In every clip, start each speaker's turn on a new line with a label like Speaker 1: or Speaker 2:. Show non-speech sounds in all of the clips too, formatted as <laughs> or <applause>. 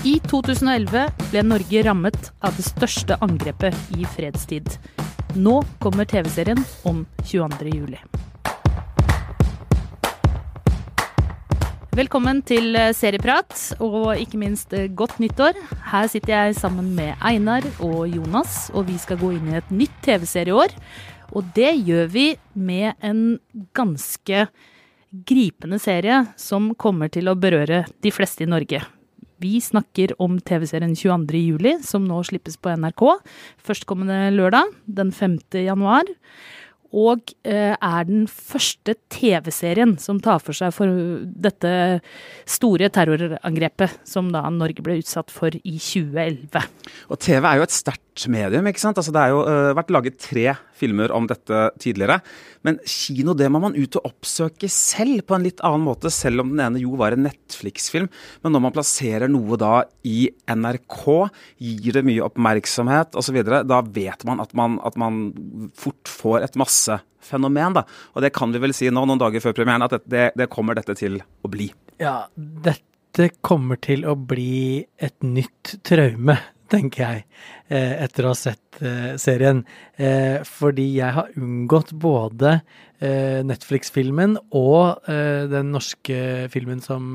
Speaker 1: I 2011 ble Norge rammet av det største angrepet i fredstid. Nå kommer TV-serien om 22. juli. Velkommen til eh, Serieprat, og ikke minst eh, godt nyttår. Her sitter jeg sammen med Einar og Jonas, og vi skal gå inn i et nytt TV-serieår. Og det gjør vi med en ganske gripende serie som kommer til å berøre de fleste i Norge. Vi snakker om TV-serien 22. juli, som nå slippes på NRK førstkommende lørdag, den 5. januar. Og eh, er den første TV-serien som tar for seg for dette store terrorangrepet som da Norge ble utsatt for i 2011.
Speaker 2: Og TV er jo et sterkt medium. ikke sant? Altså, det har jo uh, vært laget tre filmer om dette tidligere. Men kino det må man ut og oppsøke selv på en litt annen måte, selv om den ene jo var en Netflix-film. Men når man plasserer noe da i NRK, gir det mye oppmerksomhet osv., da vet man at, man at man fort får et massefenomen. da. Og det kan vi vel si nå, noen dager før premieren, at det, det kommer dette til å bli.
Speaker 3: Ja, dette kommer til å bli et nytt traume tenker jeg, eh, etter å ha sett eh, serien. Eh, fordi jeg har unngått både Netflix-filmen og den norske filmen som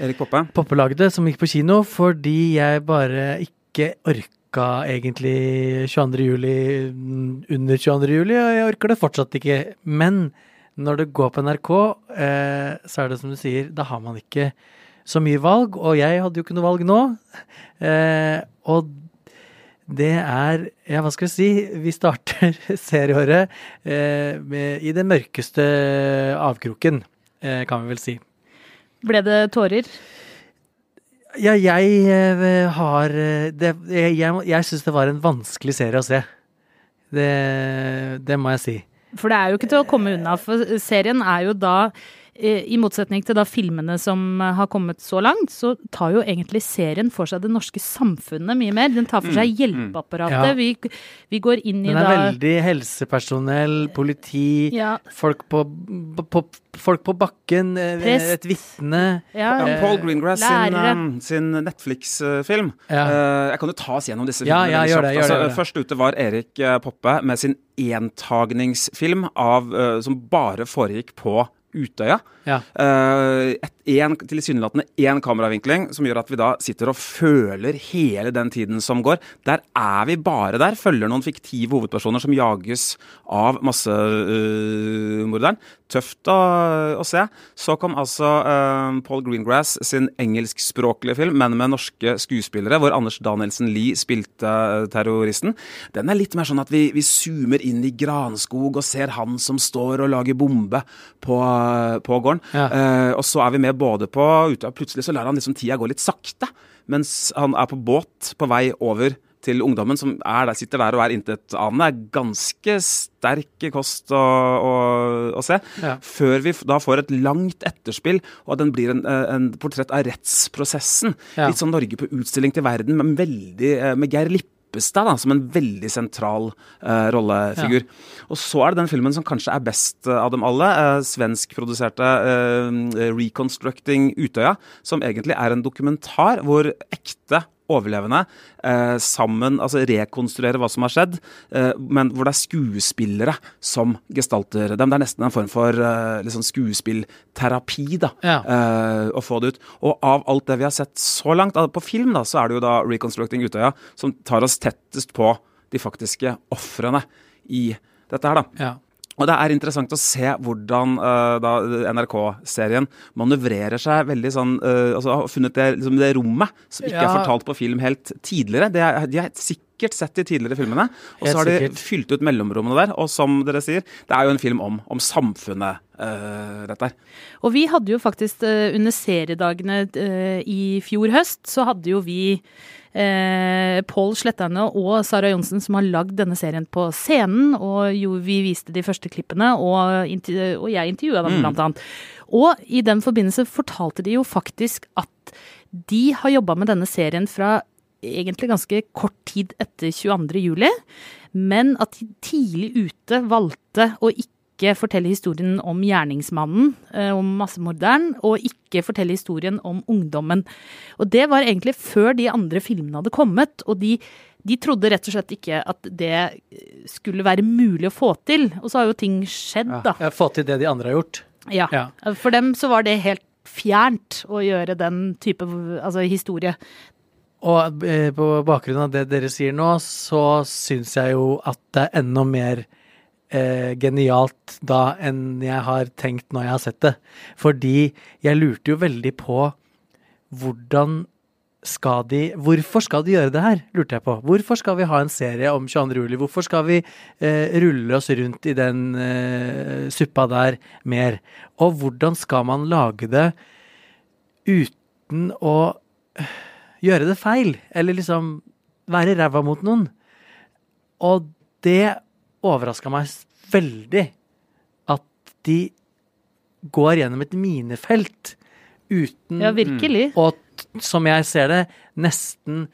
Speaker 2: Erik Poppe.
Speaker 3: Poppe lagde, som gikk på kino, fordi jeg bare ikke orka egentlig 22. juli under 22. juli, og jeg orker det fortsatt ikke. Men når det går på NRK, så er det som du sier, da har man ikke så mye valg, og jeg hadde jo ikke noe valg nå. Eh, og det er Ja, hva skal vi si? Vi starter <laughs> serieåret eh, med, i den mørkeste avkroken, eh, kan vi vel si.
Speaker 1: Ble det tårer?
Speaker 3: Ja, jeg eh, har det, Jeg, jeg, jeg syns det var en vanskelig serie å se. Det, det må jeg si.
Speaker 1: For det er jo ikke til å komme unna, for serien er jo da Eh, i motsetning til da filmene som eh, har kommet så langt, så tar jo egentlig serien for seg det norske samfunnet mye mer. Den tar for seg mm, mm. hjelpeapparatet. Ja. Vi, vi, går inn i
Speaker 3: da Den er da, veldig helsepersonell, politi, ja. folk, på, på, folk, på, bakken, eh, Prest. et vitne.
Speaker 2: Ja. Paul Greengrass sin, um, sin Netflix-film. jeg kan jo ta oss gjennom disse filmene.
Speaker 3: Ja, gjør det, gjør det,
Speaker 2: altså, først ute var Erik Poppe med sin entagningsfilm av, uh, som bare foregikk på Utøya. Ja. Uh, en, tilsynelatende én kameravinkling som gjør at vi da sitter og føler hele den tiden som går. Der er vi bare der. Følger noen fiktive hovedpersoner som jages av massemorderen. Uh, Tøft å, å, se. Så kom altså uh, Paul Greengrass sin engelskspråklige film, men med norske skuespillere, hvor Anders Danielsen Lie spilte terroristen. Den er litt mer sånn at vi, vi, zoomer inn i granskog og ser han som står og lager bombe på, på gården. Ja. Uh, og så er vi med både på Utøya, plutselig så lar han liksom tida gå litt sakte. Mens han er på båt på vei over til ungdommen som der, sitter der og er intetanende, er ganske sterk kost å, å, å se. Ja. Før vi da får et langt etterspill, og at den blir en, en portrett av rettsprosessen. Ja. Litt sånn Norge på utstilling til verden, men veldig eh, med Geir Lippe Lippestad da, som en veldig sentral uh, rollefigur. Ja. Og så er det den filmen som kanskje er best uh, av dem alle. Uh, Svenskproduserte uh, 'Reconstructing Utøya', som egentlig er en dokumentar hvor ekte overlevende eh, sammen altså rekonstruere hva som har skjedd, eh, men hvor det er skuespillere som gestalter dem. Det er nesten en form for eh, liksom skuespillterapi da, ja. Eh, å få det ut. Og av alt det vi har sett så langt, på film, da, så er det jo da 'Reconstructing Utøya' som tar oss tettest på de faktiske ofrene i dette her, da. Ja. Og det er interessant å se hvordan uh, NRK-serien manøvrerer seg veldig sånn uh, altså Har funnet det, liksom det, rommet som ikke ja. er fortalt på film helt tidligere. Det er, de er sikkert sett de tidligere filmene. Og så har de fylt ut mellomrommene der. Og som dere sier, det er jo en film om, om samfunnet, uh, dette her.
Speaker 1: Og vi hadde jo faktisk under seriedagene i fjor høst, så hadde jo vi eh, Pål Slettane og Sara Johnsen som har lagd denne serien på scenen. Og jo, vi viste de første klippene, og, og jeg intervjua dem, mm. blant annet. Og i den forbindelse fortalte de jo faktisk at de har jobba med denne serien fra egentlig ganske kort tid etter 22. juli, men at de tidlig ute valgte å ikke fortelle historien om gjerningsmannen, eh, om massemorderen, og ikke fortelle historien om ungdommen. Og det var egentlig før de andre filmene hadde kommet, og de, de trodde rett og slett ikke at det skulle være mulig å få til. Og så har jo ting skjedd, da.
Speaker 3: Ja, få til det de andre har gjort.
Speaker 1: Ja. ja. For dem så var det helt fjernt å gjøre den type altså, historie.
Speaker 3: Og eh, på bakgrunn av det dere sier nå, så syns jeg jo at det er enda mer eh, genialt da enn jeg har tenkt når jeg har sett det. Fordi jeg lurte jo veldig på hvordan skal de Hvorfor skal de gjøre det her, lurte jeg på. Hvorfor skal vi ha en serie om 22. juli? Hvorfor skal vi eh, rulle oss rundt i den eh, suppa der mer? Og hvordan skal man lage det uten å eh, gjøre det feil? Eller liksom være ræva mot noen? Og det overraska meg veldig at de går gjennom et minefelt uten
Speaker 1: ja, virkelig.
Speaker 3: Og som jeg ser det, nesten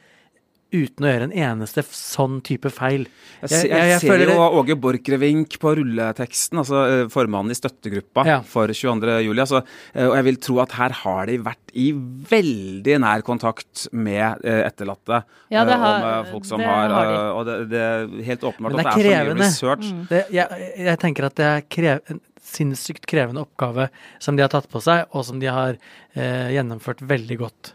Speaker 3: uten å gjøre en eneste sånn type feil.
Speaker 2: Jeg, jeg, jeg, jeg ser jo Åge Borchgrevink på rulleteksten, altså formannen i støttegruppa ja. for 22. juli. Altså, og jeg vil tro at her har de vært i veldig nær kontakt med etterlatte.
Speaker 1: Ja, det har,
Speaker 2: og med folk som har, har Og det, det, er helt åpenbart
Speaker 3: at det er, for mye research. Mm. Det, jeg, tenker at det er krevende sinnssykt krevende oppgave som de har tatt på seg, og som de har eh, gjennomført veldig godt.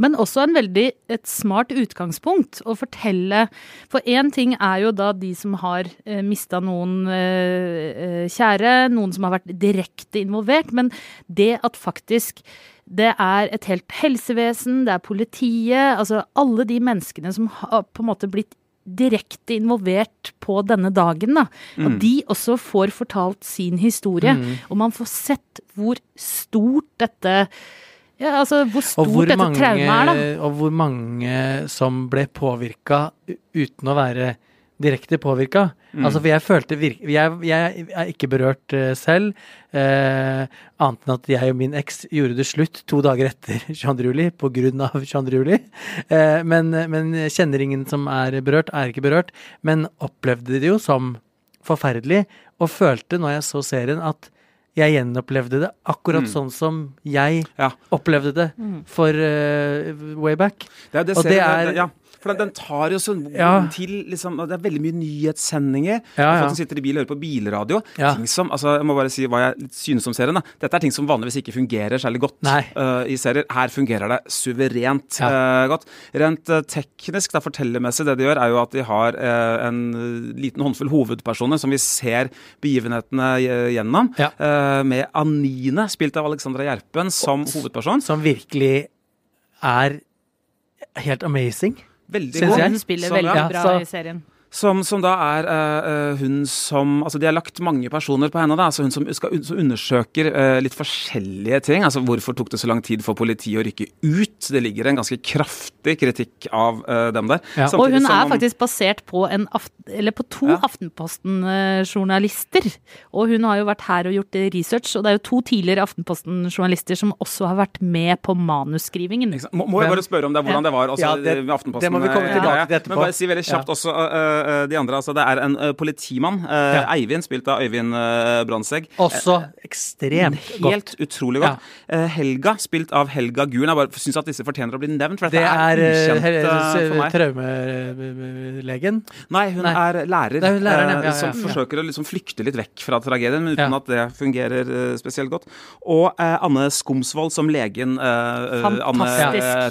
Speaker 1: Men også en veldig et smart utgangspunkt å fortelle. For én ting er jo da de som har eh, mista noen eh, eh, kjære, noen som har vært direkte involvert, men det at faktisk det er et helt helsevesen, det er politiet, altså alle de menneskene som har på en måte blitt direkte involvert på denne dagen. da. Mm. Og de også får fortalt sin historie. Mm. Og man får sett hvor stort dette ja, altså hvor stort hvor dette traumet er, da.
Speaker 3: Og hvor mange som ble påvirka uten å være direkte påvirka. Mm. Altså, for jeg følte virke, jeg, jeg, er ikke berørt uh, selv, uh, annet enn at jeg og min eks gjorde det slutt to dager etter <laughs> 22. juli på grunn av 22. juli. Uh, men, men kjenner ingen som er berørt, er ikke berørt. Men opplevde det jo som forferdelig, og følte når jeg så serien at jeg gjenopplevde det akkurat mm. sånn som jeg ja. opplevde det mm. for way back.
Speaker 2: Det, det og det er det, ja. For den, tar jo sånn ja. til liksom, Det er veldig mye nyhetssendinger. Ja, ja. Folk som sitter i bil og hører på bilradio. Ting som, altså, Jeg må bare si hva jeg synes om serien. da. Dette er ting som vanligvis ikke fungerer særlig godt uh, i serier. Her fungerer det suverent uh, godt. Rent uh, teknisk, da, fortellermessig, det de gjør, er jo at de har en liten håndfull hovedpersoner som vi ser begivenhetene gjennom. med Anine, spilt av Alexandra Gjerpen, som hovedperson.
Speaker 3: Som virkelig er helt amazing.
Speaker 2: Veldig god.
Speaker 1: Hun spiller sånn, veldig bra så, i serien.
Speaker 2: Som, som, da er uh, hun som Altså, de har lagt mange personer på henne, da. Altså hun som, skal, som undersøker uh, litt forskjellige ting. Altså hvorfor tok det så lang tid for politiet å rykke ut? Det ligger en ganske kraftig kritikk av uh, dem der.
Speaker 1: Ja. Og hun er faktisk basert på, på to ja. Aftenposten-journalister. Og hun har jo vært her og gjort research, og det er jo to tidligere Aftenposten-journalister som også har vært med på manusskrivingen.
Speaker 2: Må, må jeg bare spørre om det, hvordan det var også, ja, det, med Aftenposten?
Speaker 3: Det må vi komme tilbake til etterpå.
Speaker 2: Men bare si veldig kjapt også uh, de andre. Altså, det er en uh, politimann, uh, ja. Eivind, spilt av Øyvind Brandtzæg.
Speaker 3: Også ekstremt
Speaker 2: godt. Helt utrolig godt. Ja. Helga, spilt av Helga Guren. Jeg bare syns at disse fortjener å bli nevnt, for dette det er, er ukjent for meg.
Speaker 3: Traumelegen?
Speaker 2: Nei, hun Nei. er lærer. Er hun læreren, ja, som forsøker å liksom flykte litt vekk fra tragedien, men uten at det fungerer spesielt godt. Og Anne Skomsvold som legen. Anne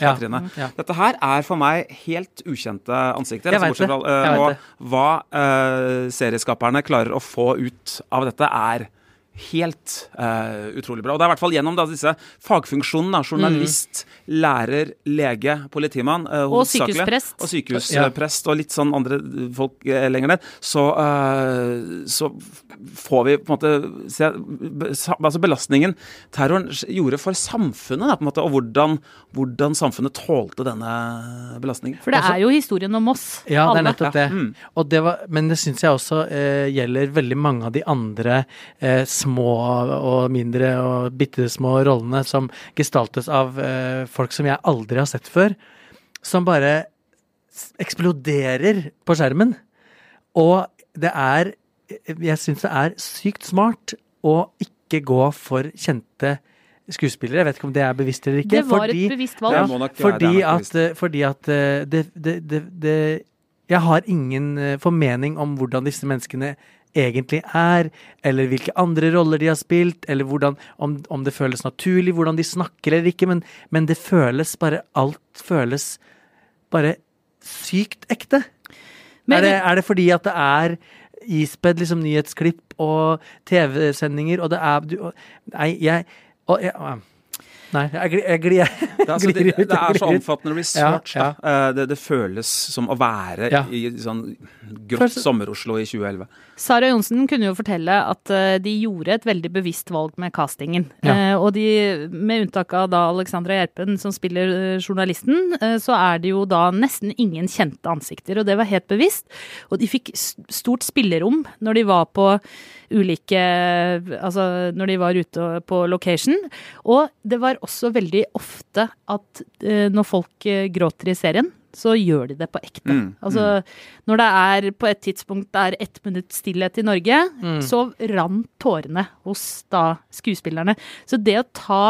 Speaker 2: Katrine. Dette her er for meg helt ukjente ansikter.
Speaker 3: Jeg altså, vet det.
Speaker 2: og hva uh, serieskaperne klarer å få ut av dette, er helt uh, utrolig bra. Og det er i hvert fall gjennom da, disse fagfunksjonene. Journalist, mm. lærer, lege, politimann.
Speaker 1: Uh, og sykehusprest.
Speaker 2: Og sykehusprest og litt sånn andre folk uh, lenger ned. Så, så, får vi på en måte se altså belastningen terroren gjorde for samfunnet, da, på en måte, og hvordan, hvordan samfunnet tålte denne belastningen.
Speaker 1: For det er jo historien om oss.
Speaker 3: Ja, alle. det er nettopp det. Ja. Mm. det var, men det syns jeg også gjelder veldig mange av de andre eh, små og mindre og bitte små rollene som gestaltes av eh, folk som jeg aldri har sett før, som bare eksploderer på skjermen. Og det er Jeg syns det er sykt smart å ikke gå for kjente skuespillere. Jeg vet ikke om det er bevisst eller ikke.
Speaker 1: Det var fordi, et bevisst valg.
Speaker 3: Ja, fordi, at, eh, fordi at eh, det, det, det, det Jeg har ingen formening om hvordan disse menneskene egentlig er, eller hvilke andre roller de har spilt, eller hvordan, om, om det føles naturlig, hvordan de snakker eller ikke, men, men, det føles bare Alt føles bare sykt ekte. Men, er, det, er, det, fordi at det er ispedd liksom nyhetsklipp og TV-sendinger, og det er du, Nei, jeg, og, jeg Nei, jeg, jeg, glir jeg,
Speaker 2: det, altså, det, det, er så omfattende research. Ja, ja. Eh, det, det, føles som å være ja. i sånn grått sommer-Oslo i 2011.
Speaker 1: Sara Johnsen kunne jo fortelle at eh, de gjorde et veldig bevisst valg med castingen. Eh, og de, med unntak av da Alexandra Gjerpen som spiller journalisten, så er det jo da nesten ingen kjente ansikter. Og det var helt bevisst. Og de fikk stort spillerom når de var på ulike Altså når de var ute på location. Og det var også veldig ofte at uh, når folk uh, gråter i serien, så gjør de det på ekte. Mm, altså mm. når det er på et tidspunkt det er ett minutt stillhet i Norge, mm. så rant tårene hos da skuespillerne. Så det å ta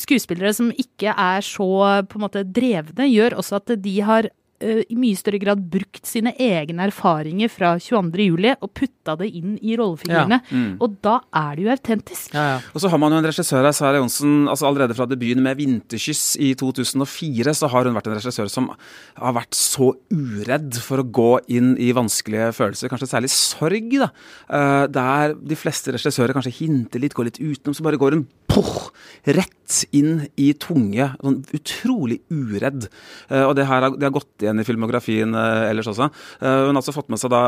Speaker 1: skuespillere som ikke er så på en måte drevne, gjør også at de har Eh, i mye større grad brukt sine egne erfaringer fra 22.07. og putta det inn i rollefigurene. Ja. Mm. Og da er det jo autentisk.
Speaker 2: Ja, ja. Og så har man jo en regissør her, Sara Johnsen. altså Allerede fra debuten med 'Vinterkyss' i 2004 så har hun vært en regissør som har vært så uredd for å gå inn i vanskelige følelser, kanskje særlig sorg. da, uh, Der de fleste regissører kanskje hinter litt, går litt utenom, så bare går hun poh, rett inn i tunge, sånn utrolig uredd. Uh, og det her det har gått igjen i filmografien uh, ellers også. Uh, hun har altså fått med seg da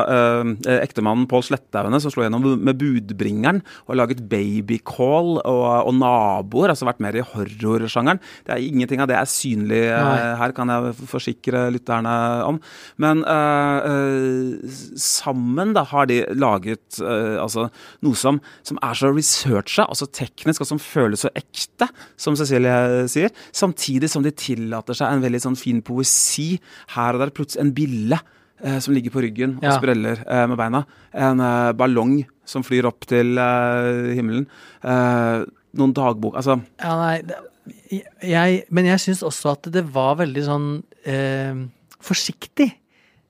Speaker 2: ektemannen Pål Sletthaugene, som slo gjennom med 'Budbringeren' og har laget 'Babycall' og, og 'Naboer', altså vært mer i horrorsjangeren. Det er Ingenting av det er synlig her, kan jeg forsikre lytterne om. Men sammen da har de laget altså noe som, som er så researcha, altså teknisk, og som føles så ekte, som Cecilie sier, samtidig som de tillater seg en veldig sånn fin poesi her og der plutselig en bille eh, som ligger på ryggen og ja. spreller eh, med beina. En eh, ballong som flyr opp til eh, himmelen. Eh, noen dagbok Altså
Speaker 3: Ja, nei, det, jeg, Men jeg syns også at det var veldig sånn eh, forsiktig.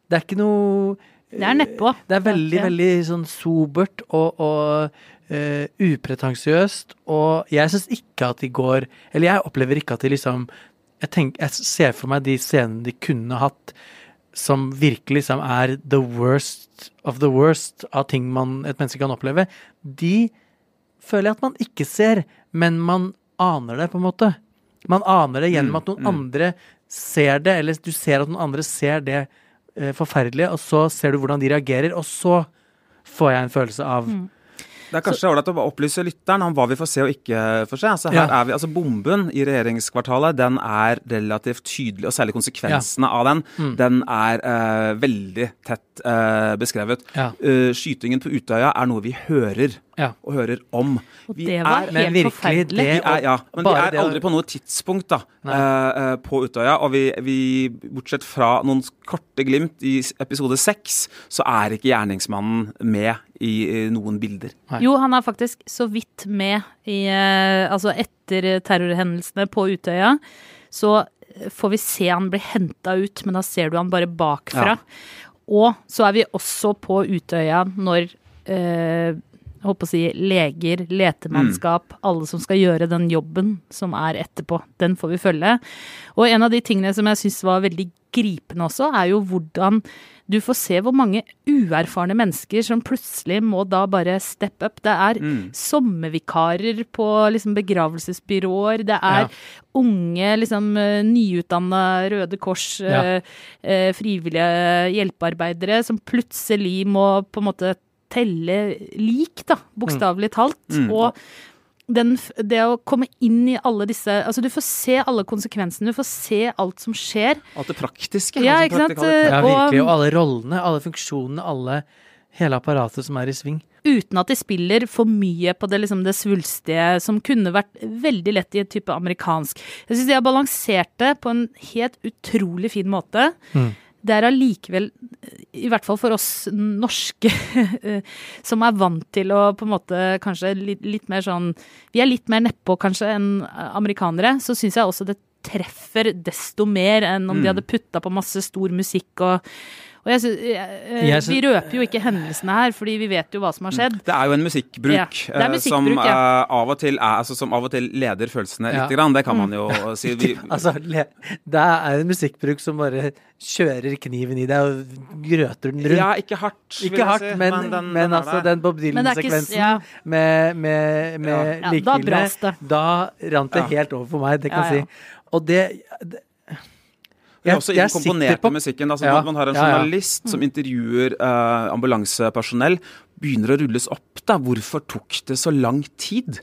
Speaker 3: Det er ikke noe
Speaker 1: Det er nedpå.
Speaker 3: Det er veldig, veldig sånn sobert og, og Uh, upretensiøst, og jeg syns ikke at de går Eller jeg opplever ikke at de liksom jeg, tenker, jeg ser for meg de scenene de kunne hatt, som virkelig liksom er the worst of the worst av ting man, et menneske kan oppleve. De føler jeg at man ikke ser, men man aner det, på en måte. Man aner det gjennom mm, at noen mm. andre ser det, eller du ser at noen andre ser det eh, forferdelige, og så ser du hvordan de reagerer, og så får jeg en følelse av mm
Speaker 2: det er kanskje ålreit å opplyse lytteren om hva vi får se og ikke får se. Altså, her ja. er vi, altså Bomben i regjeringskvartalet den er relativt tydelig, og særlig konsekvensene ja. av den, mm. den er uh, veldig tett uh, beskrevet. Ja. Uh, skytingen på Utøya er noe vi hører ja. og hører om.
Speaker 1: Og det var er, helt forferdelig.
Speaker 2: Vi er, ja, men vi er aldri på noe tidspunkt da, uh, på Utøya. Og vi, vi, bortsett fra noen korte glimt i episode seks, så er ikke gjerningsmannen med i, i noen bilder.
Speaker 1: Nei. Jo, han er faktisk så vidt med i uh, Altså etter terrorhendelsene på Utøya, så får vi se han bli henta ut, men da ser du han bare bakfra. Ja. Og så er vi også på Utøya når uh, holdt på å si, leger, letemannskap, mm. alle som skal gjøre den jobben som er etterpå. Den får vi følge. Og en av de tingene som jeg syns var veldig gripende også, er jo hvordan du får se hvor mange uerfarne mennesker som plutselig må da bare step up. Det er mm. sommervikarer på liksom begravelsesbyråer. Det er ja. unge, liksom eh, nyutdanna Røde Kors, ja. eh, eh frivillige hjelpearbeidere som plutselig må på en måte telle lik, da, bokstavelig talt. Mm. Og den, det å komme inn i alle disse Altså, du får se alle konsekvensene, du får se alt som skjer.
Speaker 2: Alt det praktiske.
Speaker 1: Ja, ikke sant?
Speaker 3: Ja, virkelig. Og alle rollene, alle funksjonene, alle Hele apparatet som er i sving.
Speaker 1: Uten at de spiller for mye på det, liksom, det svulstige, som kunne vært veldig lett i et type amerikansk. Jeg syns de har balansert det på en helt utrolig fin måte. Mm det er allikevel, i hvert fall for oss norske, <laughs> som er vant til å på en måte kanskje litt, litt mer sånn Vi er litt mer nedpå kanskje enn amerikanere. Så syns jeg også det treffer desto mer enn om mm. de hadde putta på masse stor musikk og og jeg synes, jeg, Vi røper jo ikke hendelsene her, fordi vi vet jo hva som har skjedd.
Speaker 2: Det er jo en musikkbruk, ja, eh, musikkbruk som, ja. uh, av til er, altså, som, av og til leder følelsene ja. lite grann. Det kan man jo mm. <laughs> si. Vi, <laughs>
Speaker 3: altså, det er en musikkbruk som bare kjører kniven i deg og grøter den rundt.
Speaker 2: Ja, ikke hardt,
Speaker 3: ikke hardt, si. men, men, den, men den altså den Bob Dylan-sekvensen ja. med, med, med ja. likefilmene, da, da rant det helt over for meg, det kan jeg si. Og det, det
Speaker 2: det er også inkomponert på musikken. Altså, ja, man har en journalist ja, ja. som intervjuer uh, ambulansepersonell. Begynner å rulles opp, da. Hvorfor tok det så lang tid?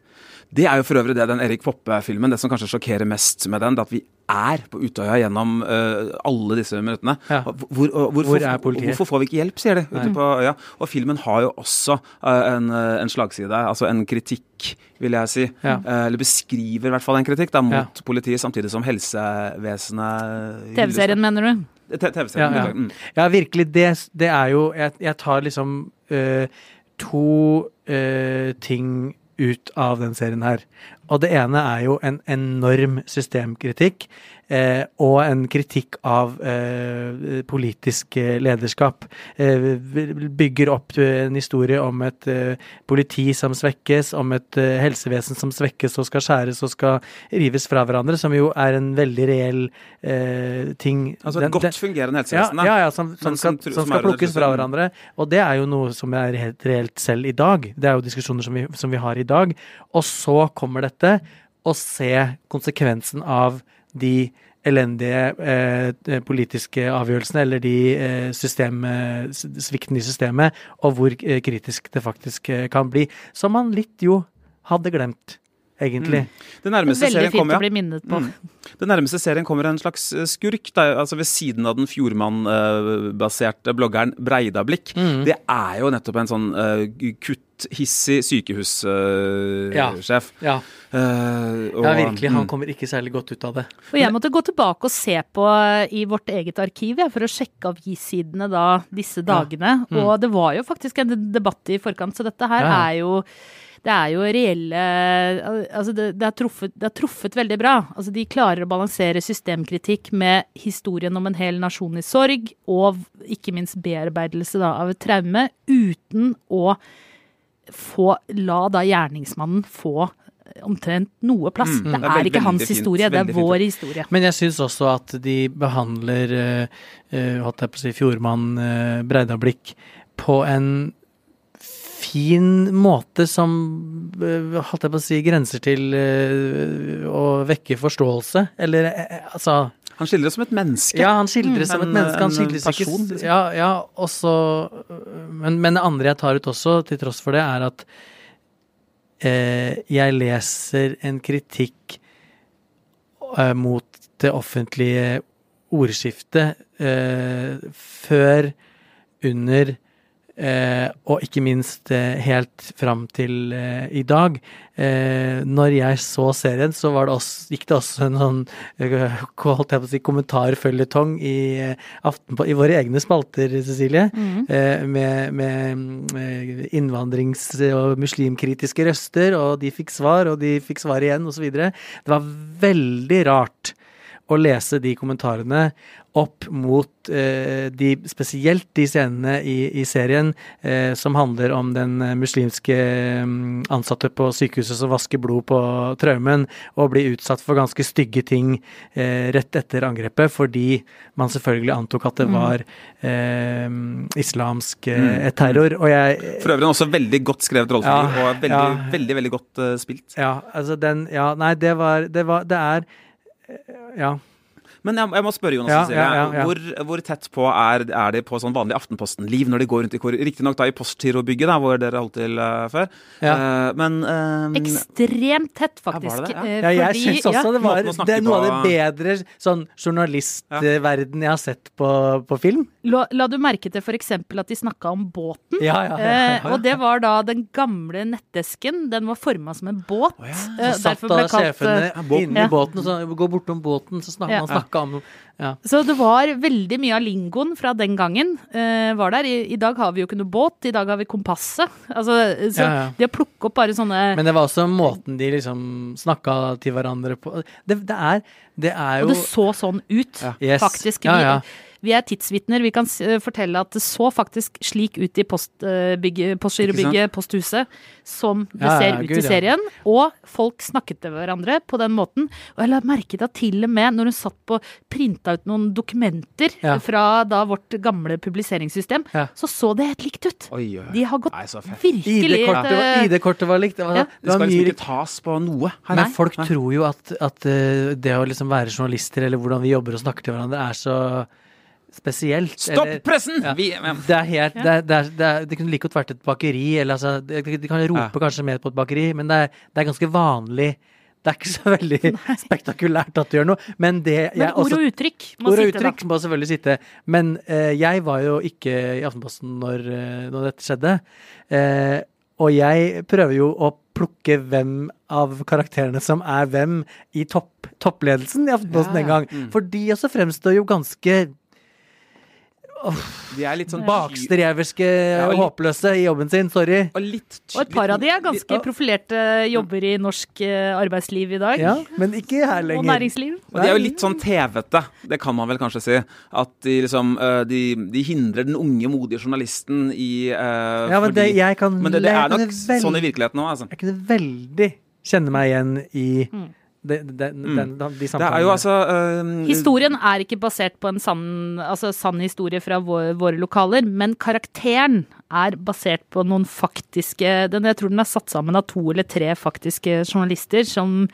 Speaker 2: Det er jo for øvrig det den Erik Poppe-filmen, det som kanskje sjokkerer mest med den, det at vi er på Utøya gjennom uh, alle disse minuttene. Ja. Hvor, uh, hvorfor, Hvor er politiet? Hvorfor får vi ikke hjelp, sier de. ute på øya. Og filmen har jo også uh, en, en, slagside, altså en kritikk, vil jeg si. Ja. eller beskriver i hvert fall en kritikk da, mot ja. politiet, samtidig som helsevesenet
Speaker 1: TV-serien, mener du?
Speaker 2: TV-serien,
Speaker 3: ja, mm. ja. virkelig. Det, det, er jo Jeg, jeg tar liksom to ting ut av den serien her. Og det ene er jo en enorm systemkritikk og en kritikk av eh, politisk eh, lederskap. Eh, bygger opp en historie om et eh, politi som svekkes, om et eh, helsevesen som svekkes og skal skjæres og skal rives fra hverandre, som jo er en veldig reell ting.
Speaker 2: Altså et den, godt fungerende helsevesen,
Speaker 3: da. Ja, ja, som, som, som, skal, som skal plukkes fra hverandre. Og det er jo noe som er helt reelt selv i dag. Det er jo diskusjoner som vi, som vi har i dag. Og så kommer dette, å se konsekvensen av de elendige eh, politiske avgjørelsene eller de eh, system, sviktene i systemet, og hvor eh, kritisk det faktisk eh, kan bli. Som man litt jo hadde glemt egentlig. Mm.
Speaker 1: Det nærmeste Veldig fint kommer, ja. å bli minnet på. Mm.
Speaker 2: Det nærmeste serien kommer en slags eh, skurk, da, altså ved siden av den Fjordmann-baserte bloggeren Breidablikk. Mm. Det er jo nettopp en sånn uh, kutthissig sykehussjef. Uh,
Speaker 3: ja. Ja. Uh, ja, virkelig. Han mm. kommer ikke særlig godt ut av det.
Speaker 1: Og jeg måtte gå tilbake og se på i vårt eget arkiv ja, for å sjekke avissidene da disse dagene. Ja. Mm. Og det var jo faktisk en debatt i forkant, så dette her er jo det er jo reelle Altså, det, det, har truffet, det, er truffet, veldig bra. Altså, de klarer å balansere systemkritikk med historien om en hel nasjon i sorg, og ikke minst bearbeidelse da, av et traume, uten å få La da gjerningsmannen få omtrent noe plass. Mm, det, er det, er ikke hans historie, det er vår fint. historie.
Speaker 3: Men jeg syns også at de behandler uh, holdt jeg på å si, Fjordmann uh, Breidablikk på en fin måte som eh, holdt jeg på å si, grenser til uh, å vekke forståelse, eller uh, altså
Speaker 2: Han skildres som et menneske.
Speaker 3: Ja, han skildres mm, som et menneske. Han skildres person, ikke liksom. Ja, ja også men, men, det andre jeg tar ut også, til tross for det, er at eh, jeg leser en kritikk mot det offentlige ordskiftet før, under Eh, og ikke minst eh, helt fram til eh, i dag. Eh, når jeg så serien, så det også, gikk det også en sånn eh, holdt jeg på å si, kommentarføljetong i, eh, i våre egne spalter, Cecilie. Mm. med, med innvandrings- og muslimkritiske røster, og de fikk svar, og de fikk svar igjen, osv. Det var veldig rart å lese de kommentarene opp mot eh, de, spesielt de scenene i, i serien eh, som handler om den eh, muslimske mm, ansatte på sykehuset som vasker blod på traumen, og blir utsatt for ganske stygge ting eh, rett etter angrepet, fordi man selvfølgelig antok at det mm. var eh, islamsk eh, mm. terror. Og jeg
Speaker 2: For øvrig også veldig godt skrevet rollefigur, ja, og veldig, ja, veldig, veldig godt spilt.
Speaker 3: Ja, altså den Ja, nei, det var Det, var, det er Ja.
Speaker 2: Men jeg, jeg må spørre, Jonas ja, ja, ja, hvor, hvor, tett på er, er de på sånn vanlig Aftenposten-liv når de går rundt i korridoren? Riktignok da i Postgirobygget, hvor dere holdt til uh, før. Uh, men
Speaker 1: uh, Ekstremt tett, faktisk.
Speaker 3: Det, ja. Fordi, jeg syns også det var det er noe av det bedre sånn journalistverden jeg har sett på, på film.
Speaker 1: La, la, du merke til f.eks. at de snakka om båten?
Speaker 3: Ja, ja, ja,
Speaker 1: eh, og det var da den gamle nettesken. Den var forma som en båt. Oh,
Speaker 3: ja. Så satt da sjefene inne inni båten, og så gå bortom båten, så snakker man snakka om
Speaker 1: ja. Så det var veldig mye av lingoen fra den gangen uh, var der. I, I, dag har vi jo ikke noe båt, i dag har vi kompasset. Altså, så ja, ja. det å plukke opp bare sånne
Speaker 3: Men det var også måten de liksom snakka til hverandre på. Det, det, er, det er jo
Speaker 1: Og det så sånn ut, yes. faktisk.
Speaker 3: Ja, ja.
Speaker 1: Vi er tidsvitner. Vi kan eh, fortelle at det så faktisk slik ut i postbygget, postgirobygget, posthuset, som det ja, ser ja, ut Gud, i serien. Ja. Og folk snakket til hverandre på den måten. Og jeg la merke til at til og med når hun satt på printa ut noen dokumenter fra da vårt gamle publiseringssystem, så så det helt likt ut.
Speaker 2: Oi,
Speaker 1: oi. De har gått Nei, virkelig
Speaker 3: ID-kortet var, likt. Det, var,
Speaker 2: det, det skal liksom ikke tas på noe.
Speaker 3: Her. Men folk Nei. tror jo at, at det å liksom være journalister, eller hvordan vi jobber og snakker til hverandre, er så spesielt.
Speaker 2: Stopp eller, pressen! Ja,
Speaker 3: vi, ja. Det er helt det, det, er, det, er, det, kunne like godt vært et bakeri, eller altså De kan rope ja. kanskje mer på et bakeri, men det er, det er ganske vanlig. Det er ikke så veldig Nei. spektakulært at du gjør noe. Men, det,
Speaker 1: men ord
Speaker 3: også,
Speaker 1: og uttrykk må
Speaker 3: ord
Speaker 1: og
Speaker 3: sitte, uttrykk da. må selvfølgelig sitte. Men uh, jeg var jo ikke i Aftenposten når, uh, når dette skjedde. Uh, og jeg prøver jo å plukke hvem av karakterene som er hvem i topp, toppledelsen i Aftenposten ja, en gang. Mm. For de også fremstår jo ganske
Speaker 2: de er litt sånn
Speaker 3: bakstreverske, ja, håpløse i jobben sin. Sorry.
Speaker 1: Og, litt, og et par av de er ganske profilerte jobber i norsk eh, arbeidsliv i dag.
Speaker 3: Ja, men ikke her lenger.
Speaker 1: Og næringsliv.
Speaker 2: Og de er jo litt sånn tevete, det kan man vel kanskje si. At de liksom eh, De, de hindrer den unge, modige journalisten i uh,
Speaker 3: Ja, men fordi, det, jeg kan,
Speaker 2: men det, det er nok veldig, sånn i virkeligheten òg, altså.
Speaker 3: Jeg kunne veldig kjenne meg igjen i mm det, det,
Speaker 2: mm. de det er jo altså uh,
Speaker 1: Historien er ikke basert på en sann, altså, sann historie fra våre, våre, lokaler, men karakteren er basert på noen faktiske den, Jeg tror den er satt sammen av to eller tre faktiske journalister som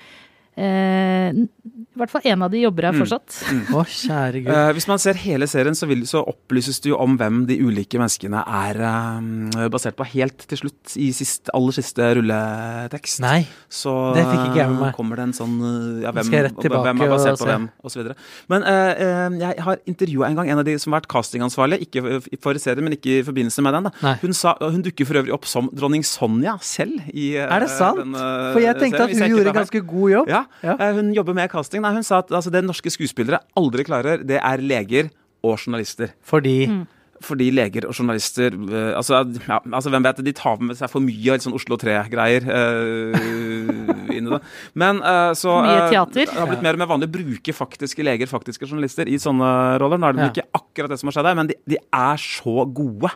Speaker 1: Eh, I hvert fall én av de jobber her mm. fortsatt.
Speaker 3: Mm. Mm. Å, kjære Gud.
Speaker 2: Eh, hvis man ser hele serien, så, vil, så, opplyses det jo om hvem de ulike menneskene er eh, basert på, helt til slutt i sist, aller siste rulletekst.
Speaker 3: Nei,
Speaker 2: så
Speaker 3: det fikk ikke jeg med meg.
Speaker 2: kommer det en sånn eh, ja, hvem, hvem er basert på hvem, osv. Men eh, eh, jeg har intervjua en gang en av de som har vært castingansvarlig, ikke for serien, men ikke i forbindelse med den. Hun, sa, hun, dukker for øvrig opp som dronning Sonja selv i
Speaker 3: Er det sant? Den, for jeg tenkte serien, at hun gjorde en ganske god jobb.
Speaker 2: Ja, ja. Eh, hun jobber med casting. Nei, hun sa at altså, det norske skuespillere aldri klarer, det er leger og journalister.
Speaker 3: Fordi mm.
Speaker 2: Fordi leger og journalister uh, altså, ja, altså, hvem vet, De tar med seg for mye av sånn Oslo 3-greier uh, inn i det. Men uh, så
Speaker 1: Mye teater.
Speaker 2: Det har blitt mer og mer vanlig å bruke faktiske leger, faktiske journalister, i sånne roller. Nå er det ja. ikke akkurat det som har skjedd her, men de, de er så gode.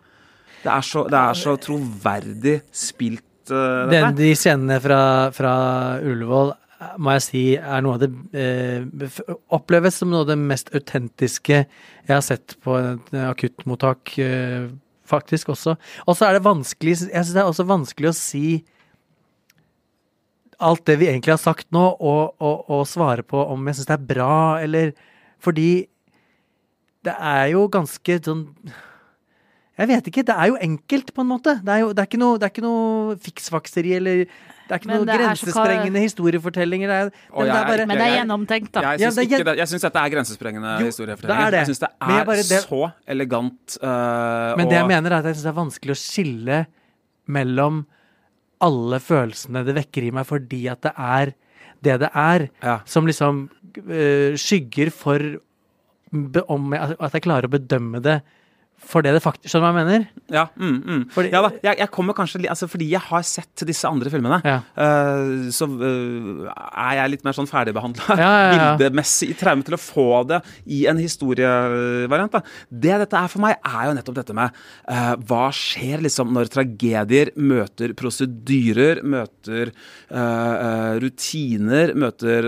Speaker 2: Det er så, det er så troverdig spilt.
Speaker 3: Den, de scenene fra, fra Ullevål må jeg si er noe av det eh, Oppleves som noe av det mest autentiske jeg har sett på et akuttmottak, eh, faktisk også. Og så er det vanskelig Jeg syns det er også vanskelig å si alt det vi egentlig har sagt nå, og, og, og svare på om jeg syns det er bra, eller Fordi det er jo ganske sånn jeg vet ikke. Det er jo enkelt, på en måte. Det er jo det er ikke noe, det noe fiksfakseri eller det er ikke noen grensesprengende så... historiefortellinger. Det er,
Speaker 1: den,
Speaker 3: jeg,
Speaker 1: bare... Men det er gjennomtenkt, da.
Speaker 2: Jeg jeg, ja, det, jeg syns dette er grensesprengende jo, historiefortellinger. Det er jeg syns det er bare, det... så elegant. Uh,
Speaker 3: men og... det jeg mener, er at jeg syns det er vanskelig å skille mellom alle følelsene det vekker i meg fordi at det er det det er, ja. som liksom uh, skygger for om jeg, at jeg klarer å bedømme det for det det faktisk Skjønner du hva jeg mener?
Speaker 2: Ja, mm, mm. Fordi, ja da, jeg, jeg, kommer kanskje altså Fordi jeg har sett disse andre filmene, ja. uh, så uh, er jeg litt mer sånn ferdigbehandla ja, bildemessig i traume til å få det i en historievariant. Da. Det dette er for meg, er jo nettopp dette med uh, hva skjer liksom når tragedier møter prosedyrer, møter rutiner, møter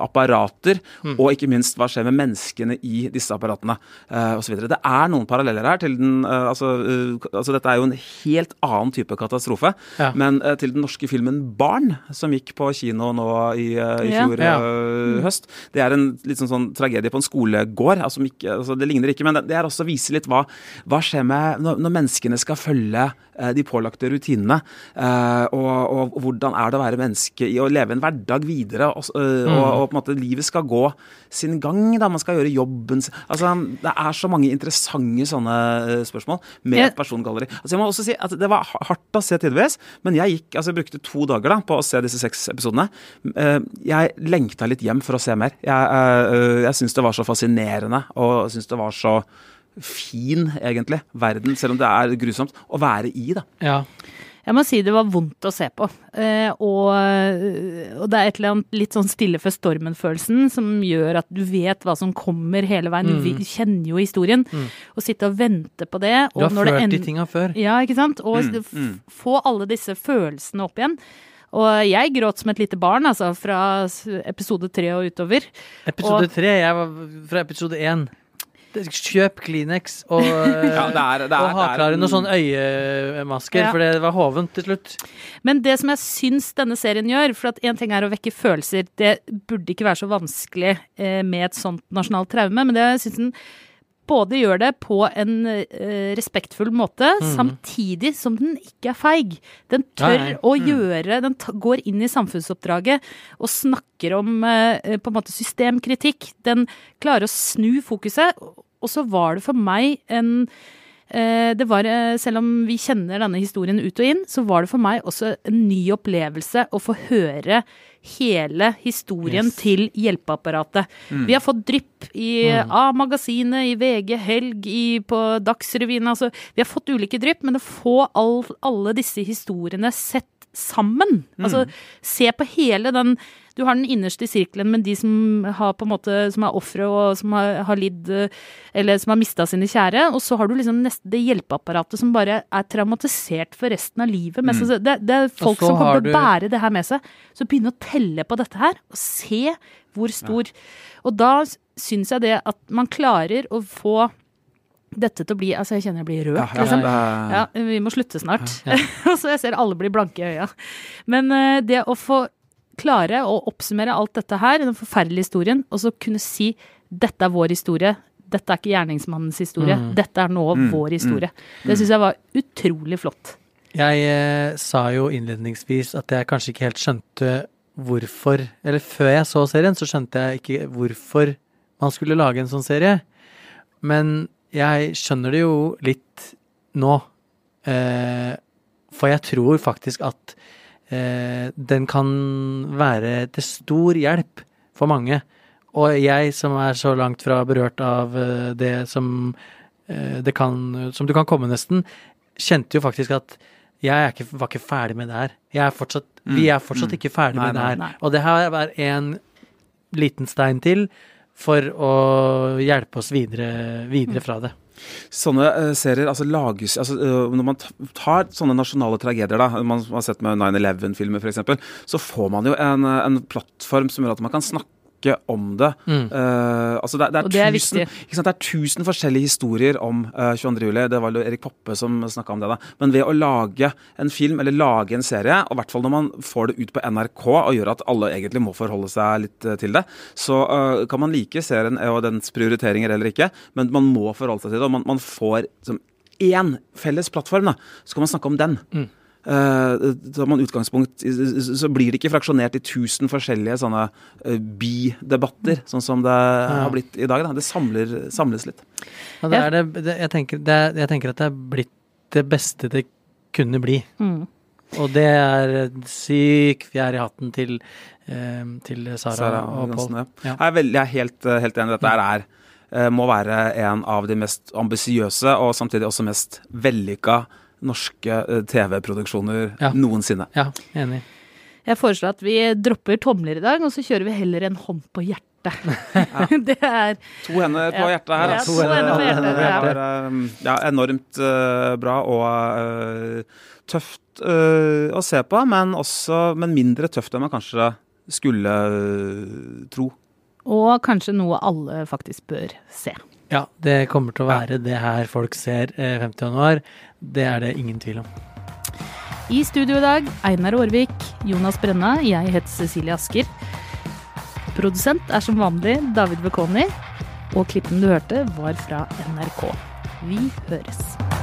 Speaker 2: apparater, mm. og ikke minst hva skjer med menneskene i disse apparatene uh, osv. Det er noen paralleller her til den uh, altså, uh, altså, Dette er jo en helt annen type katastrofe. Ja. Men uh, til den norske filmen 'Barn', som gikk på kino nå i, i fjor ja. Ja. høst. Det er en litt sånn, sånn tragedie på en skolegård. Altså, ikke, altså, det ligner ikke, men det, det er også å vise litt hva, hva skjer med når, når, menneskene skal følge de pålagte rutinene. Og, og, og, hvordan er det å være menneske i å leve en hverdag videre, og, mm. og, og på en måte livet skal gå sin gang. da, Man skal gjøre jobben sin Altså, Det er så mange interessante sånne eh, spørsmål med et persongalleri. Altså, jeg må også si at Det var hardt å se tidvis, men jeg gikk, altså jeg brukte to dager da på å se disse seks episodene. Eh, jeg lengta litt hjem for å se mer. Jeg, eh, jeg syns det var så fascinerende, og syns det var så fin, egentlig, verden, selv om det er grusomt, å være i, da.
Speaker 1: Ja. Jeg må si det var vondt å se på. Eh, og, og, det er et eller annet litt sånn stille før stormen-følelsen som gjør at du vet hva som kommer hele veien. Mm. Du kjenner jo historien. Mm. Og sitte og vente på det.
Speaker 3: du har følt de tinga før.
Speaker 1: Ja, ikke sant. Og mm. mm. få alle disse følelsene opp igjen. Og jeg gråt som et lite barn, altså, fra episode tre og utover.
Speaker 3: Episode tre? Jeg var fra episode én. Kjøp Kleenex og, <laughs> ja, det er, det er, og ha klare noen sånne øyemasker, ja. for det var hovent til slutt.
Speaker 1: Men det som jeg syns denne serien gjør, for at én ting er å vekke følelser, det burde ikke være så vanskelig eh, med et sånt nasjonalt traume, men det syns den både gjør det på en uh, respektfull måte, mm. samtidig som den ikke er feig. Den tør nei, å mm. gjøre Den går inn i samfunnsoppdraget og snakker om uh, på en måte systemkritikk. Den klarer å snu fokuset og så var det for meg en eh, det var, eh, Selv om vi kjenner denne historien ut og inn, så var det for meg også en ny opplevelse å få høre hele historien yes. til hjelpeapparatet. Mm. Vi har fått drypp i mm. A-magasinet, i VG Helg, i, på Dagsrevyen. Altså, vi har fått ulike drypp, men å få all, alle disse historiene sett sammen. Mm. Altså se på hele den Du har den innerste sirkelen med de som har på en måte som er ofre og som har, har lidd Eller som har mista sine kjære. Og så har du liksom neste, det hjelpeapparatet som bare er traumatisert for resten av livet. Mm. Det, det, er folk som kommer til å bære det her med seg. Så begynne å telle på dette her, og se hvor stor ja. Og da syns jeg det at man klarer å få dette til å bli Altså, jeg kjenner jeg blir rørt, ja, liksom. Ja, vi må slutte snart. altså, <laughs> jeg ser alle blir blanke i øya. Men uh, det å få klare å oppsummere alt dette her, den forferdelige historien, og så kunne si dette er vår historie. Dette er ikke gjerningsmannens historie. Mm. Dette er nå mm. vår historie. Mm. Det syns jeg var utrolig flott.
Speaker 3: Jeg eh, sa jo innledningsvis at jeg kanskje ikke helt skjønte hvorfor Eller før jeg så serien, så skjønte jeg ikke hvorfor man skulle lage en sånn serie. Men jeg skjønner det jo litt nå. Eh, for jeg tror faktisk at den kan være til stor hjelp for mange. Og jeg som er så langt fra berørt av eh, det som eh, det kan Som du kan komme, nesten, kjente jo faktisk at jeg ikke, var ikke ferdig med det her. Er fortsatt, mm. Vi er fortsatt mm. ikke ferdig nei, med det her. Nei, nei. Og det her er en liten stein til for å hjelpe oss videre, videre fra det.
Speaker 2: Sånne uh, serier altså lages altså, uh, Når man tar sånne nasjonale tragedier, da, man har sett med 9-11-filmer f.eks., så får man jo en, en plattform som gjør at man kan snakke snakke om det. Mm. Uh, altså det, det, er det, er tusen, det, er tusen, forskjellige historier om uh, eh, 22. juli. Det var jo Erik Poppe som snakka om det. da. Men ved å lage en film eller lage en serie, og i hvert fall når man får det ut på NRK og gjør at alle egentlig må forholde seg litt uh, til det, så kan man like serien og dens prioriteringer eller ikke, men man må forholde seg til det. Og man, man får som én felles plattform, da, så kan man snakke om den. Mm. Tar man utgangspunkt så blir det ikke fraksjonert i tusen forskjellige sånne uh, bidebatter, sånn som det har blitt i dag. Da. Det samler, samles litt.
Speaker 3: Ja, det det, det, jeg, tenker, jeg, tenker, at det er blitt det beste det kunne bli. Mm. Og det er syk fjær i hatten til, til Sara, Sara og Pål.
Speaker 2: Ja. Jeg er, veldig, jeg er helt, helt enig. Dette er eh, må være en av de mest ambisiøse og samtidig også mest vellykka norske eh, TV-produksjoner ja. noensinne.
Speaker 3: Ja, enig.
Speaker 1: Jeg foreslår at vi dropper tomler i dag, og så kjører vi heller en hånd på hjertet. <laughs> Ja. det er
Speaker 2: To hender på hjertet her.
Speaker 1: Ja, to hender på hjertet.
Speaker 2: Det er ja, enormt uh, bra og uh, tøft uh, å se på, men, også, men mindre tøft enn man kanskje skulle tro.
Speaker 1: Og kanskje noe alle faktisk bør se.
Speaker 3: Ja, det kommer til å være det her folk ser 50.1. Det er det ingen tvil om.
Speaker 1: I studio i dag Einar Aarvik, Jonas Brenna, jeg heter Cecilie Asker. Produsent er som vanlig David Bekoni. Og klippen du hørte, var fra NRK. Vi høres.